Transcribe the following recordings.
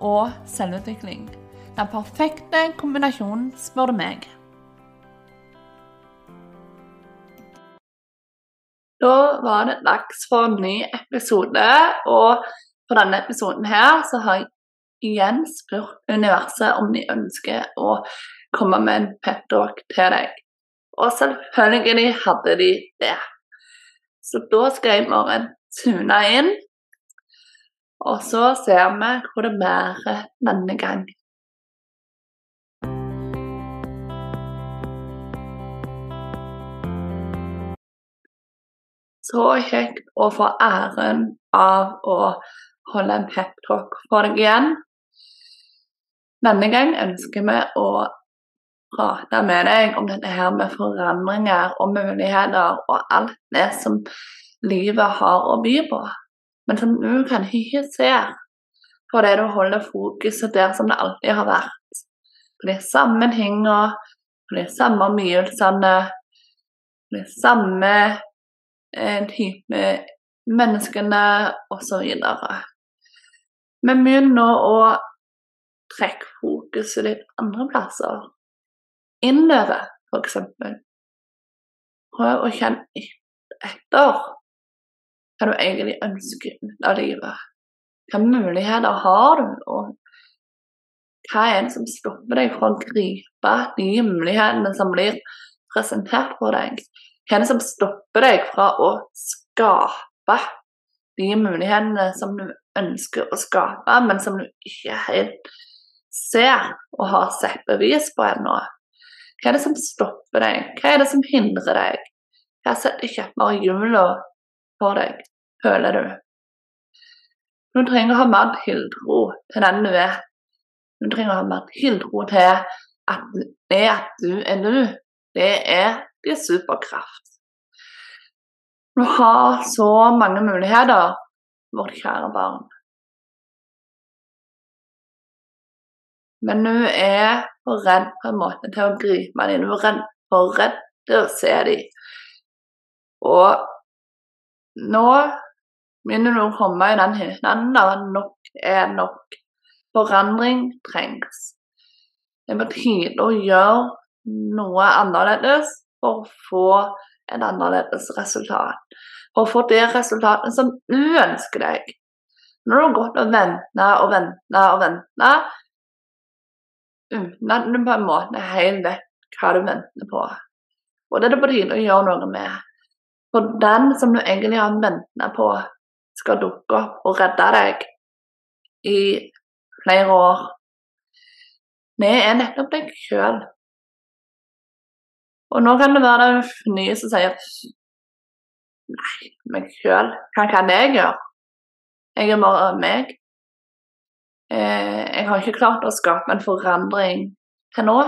og selvutvikling. Den perfekte kombinasjonen, spør du meg. Da var det dags for en ny episode, og på denne episoden her så har jeg igjen spurt universet om de ønsker å komme med en peptalk til deg. Og selvfølgelig hadde de det. Så da skal jeg bare tune inn, og så ser vi hvor det bærer denne gang. Så kjekt å få æren av å holde en peptalk for deg igjen. Denne gang ønsker vi å prate med deg om dette her med forandringer og muligheter og alt det som livet har å by på, men nå kan jeg ikke se på det du holder fokuset der som det alltid har vært. På de samme tingene, på de samme omgivelsene, på de samme eh, type menneskene osv. begynn nå å trekke fokuset litt andre plasser. Innover, f.eks. Prøv å kjenne etter hva du egentlig ønsker av livet. Hvilke muligheter har du, og hva er det som stopper deg fra å gripe de mulighetene som blir presentert for deg? Hva er det som stopper deg fra å skape de mulighetene som du ønsker å skape, men som du ikke helt ser og har sett bevis på ennå? Hva er det som stopper deg? Hva er det som hindrer deg? Hva setter kjepper i hjula for deg, føler du? Du trenger å ha mer tiltro til den du er. Du trenger å ha mer tiltro til at det at du er du, det er din superkraft. Du har så mange muligheter, vårt kjære barn. Men du er for redd på en måte til å gripe dem. Du er redd, for redd til å se dem. Og nå du å komme i den hytten der nok er nok. Forandring trengs. Det er på tide å gjøre noe annerledes for å få et annerledes resultat. For å få det resultatet som du ønsker deg. Når du har gått og venta og venta og venta uten at du på en måte helt vet hva du venter på. Og det er det på tide å gjøre noe med. For den som du egentlig har venta på, skal dukke opp og redde deg i flere år. Vi er nettopp deg sjøl. Og nå kan det være det nye som sier Nei, meg sjøl, hva kan jeg gjøre? Jeg er bare meg. Eh, jeg har ikke klart å skape en forandring til nå,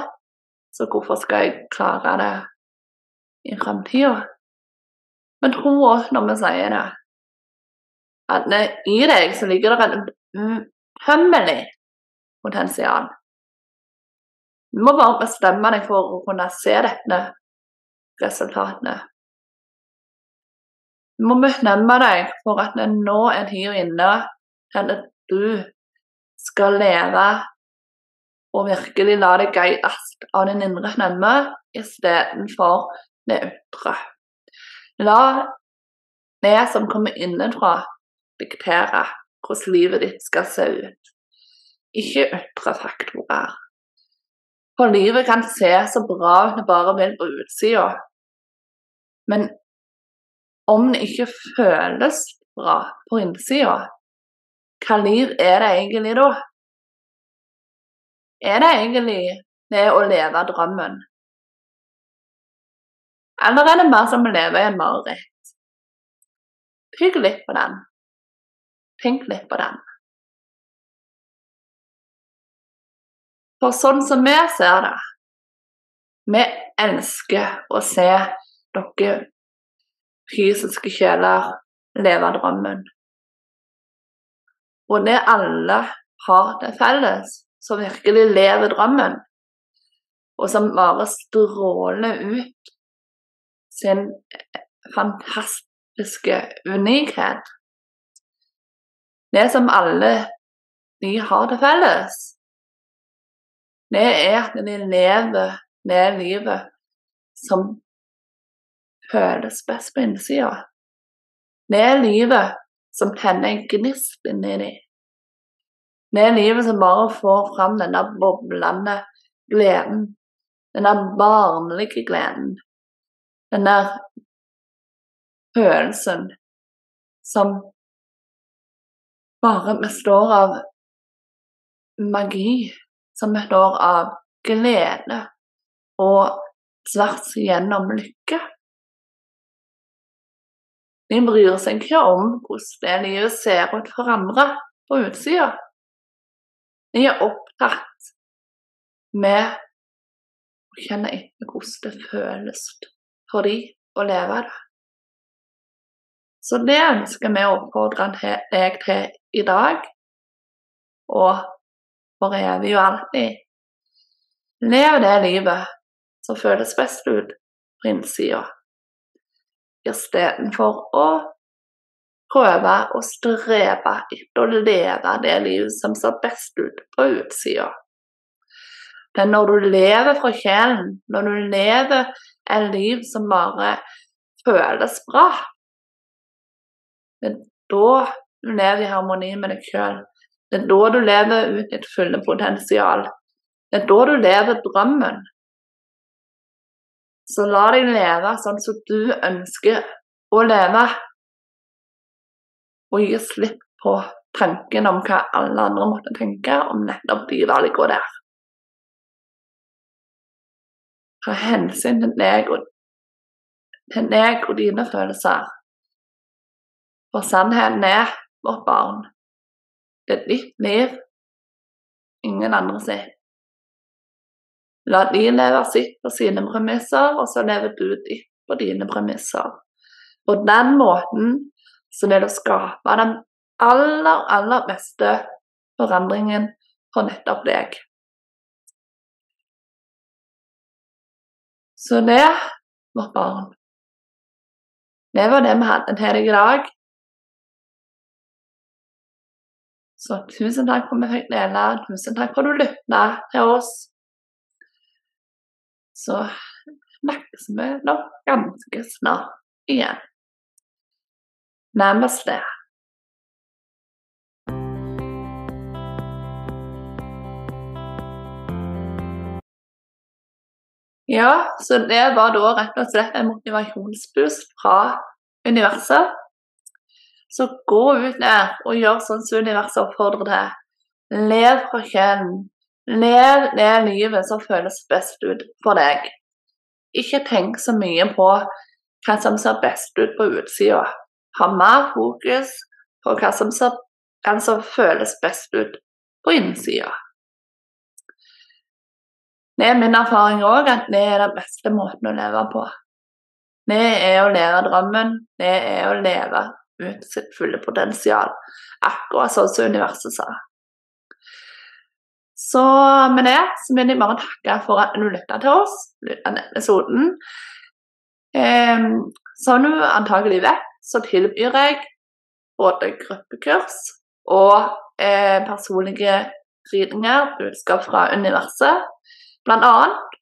så hvorfor skal jeg klare det i framtida? Men tro oss når vi sier det, at i deg så ligger det en utømmelig potensial. Du må bare bestemme deg for å kunne se dette resultatene. Du må bestemme deg for at nå er tida inne til at du skal leve og virkelig la deg guides av din indre stemme istedenfor det ytre. La det som kommer innenfra, diktere hvordan livet ditt skal se ut, ikke ytre faktorer. For livet kan se så bra ut det bare vil på utsida, men om det ikke føles bra på innsida, hva liv er det egentlig da? Er det egentlig det å leve drømmen? Eller er det mer som å leve i en mareritt? Pygg litt på den. Tenk litt på den. For sånn som vi ser det Vi elsker å se dere fysiske kjøler leve drømmen. Og det alle har til felles, som virkelig lever drømmen, og som bare stråler ut sin fantastiske unikhet. Det som alle de har til felles, det er at de lever det livet som føles best på innsida. Det er livet som tenner en gnist inni dem. Det er livet som bare får fram denne boblende gleden. Denne barnlige gleden. Denne følelsen som bare består av magi. Som består av glede og tvers igjennom lykke. De bryr seg ikke om hvordan det livet ser ut for andre på utsida. De er opptatt med å kjenne etter hvordan det føles for de å leve det. Så det ønsker vi å oppfordre deg til i dag, og for evig og alltid. Lev det livet som føles best ut på innsida, istedenfor å prøve å strebe etter å leve det livet som ser best ut på utsida. Men når du lever fra kjelen, når du lever et liv som bare føles bra, er da du lever i harmoni med deg sjøl. Det er da du lever ut ditt fulle potensial. Det er da du lever drømmen. Så la deg leve sånn som du ønsker å leve, og gi slipp på tanken om hva alle andre måtte tenke om nettopp de valgene der. Ta hensyn til deg og, til deg og dine følelser. For sannheten er vårt barn. Er ditt liv, ingen andre sitt. La de leve sitt på sine premisser, og så lever du ditt på dine premisser. På den måten så vil du skape den aller, aller beste forandringen for nettopp deg. Så det, vårt barn, det var det vi hadde til deg i dag. Så tusen takk for vi fikk dele. Tusen takk for at du lytta til oss. Så snakkes vi nok ganske snart igjen. Namaste. Ja, så det var da rett og slett en motivasjonsboost fra universet så gå ut der og gjør sånn som universet oppfordrer til. Lev fra sjelen. Lev det livet som føles best ut for deg. Ikke tenk så mye på hva som ser best ut på utsida. Ha mer fokus på hva som, ser, hva som føles best ut på innsida. Det er min erfaring òg at det er den beste måten å leve på. Det er å leve drømmen. Det er å leve ut sitt fulle potensial. Akkurat sånn som universet sa. Så med det så vil jeg bare takke for at du lytta til oss, lytta til episoden. Eh, som du antagelig vet, så tilbyr jeg både gruppekurs og eh, personlige ridninger, budskap fra universet. Blant annet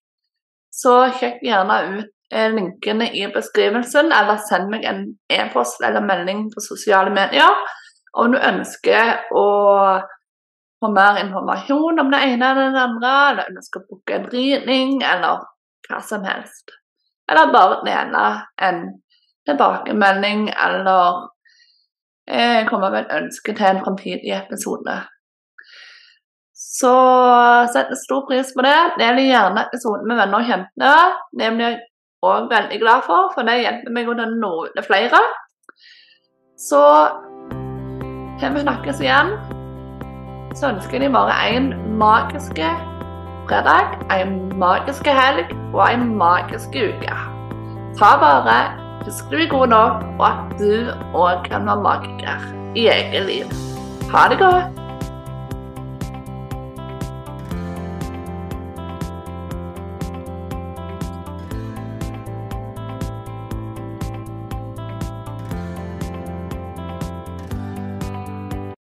så sjekk gjerne ut linkene i beskrivelsen, eller send meg en e-post eller melding på sosiale medier om du ønsker å få mer informasjon om det ene eller det andre, eller ønsker å booke en ridning, eller hva som helst. Eller bare dele en tilbakemelding, eller eh, komme med et ønske til en framtidig episode. Så setter stor pris på det. Del gjerne episoden med venner og kjente. Det og veldig glad for, for det hjelper meg å nå ut til flere. Så til vi snakkes igjen, så ønsker jeg bare en magisk fredag, en magisk helg og en magisk uke. Ta vare, husk du er god nok, og at du òg kan være magiker i eget liv. Ha det godt.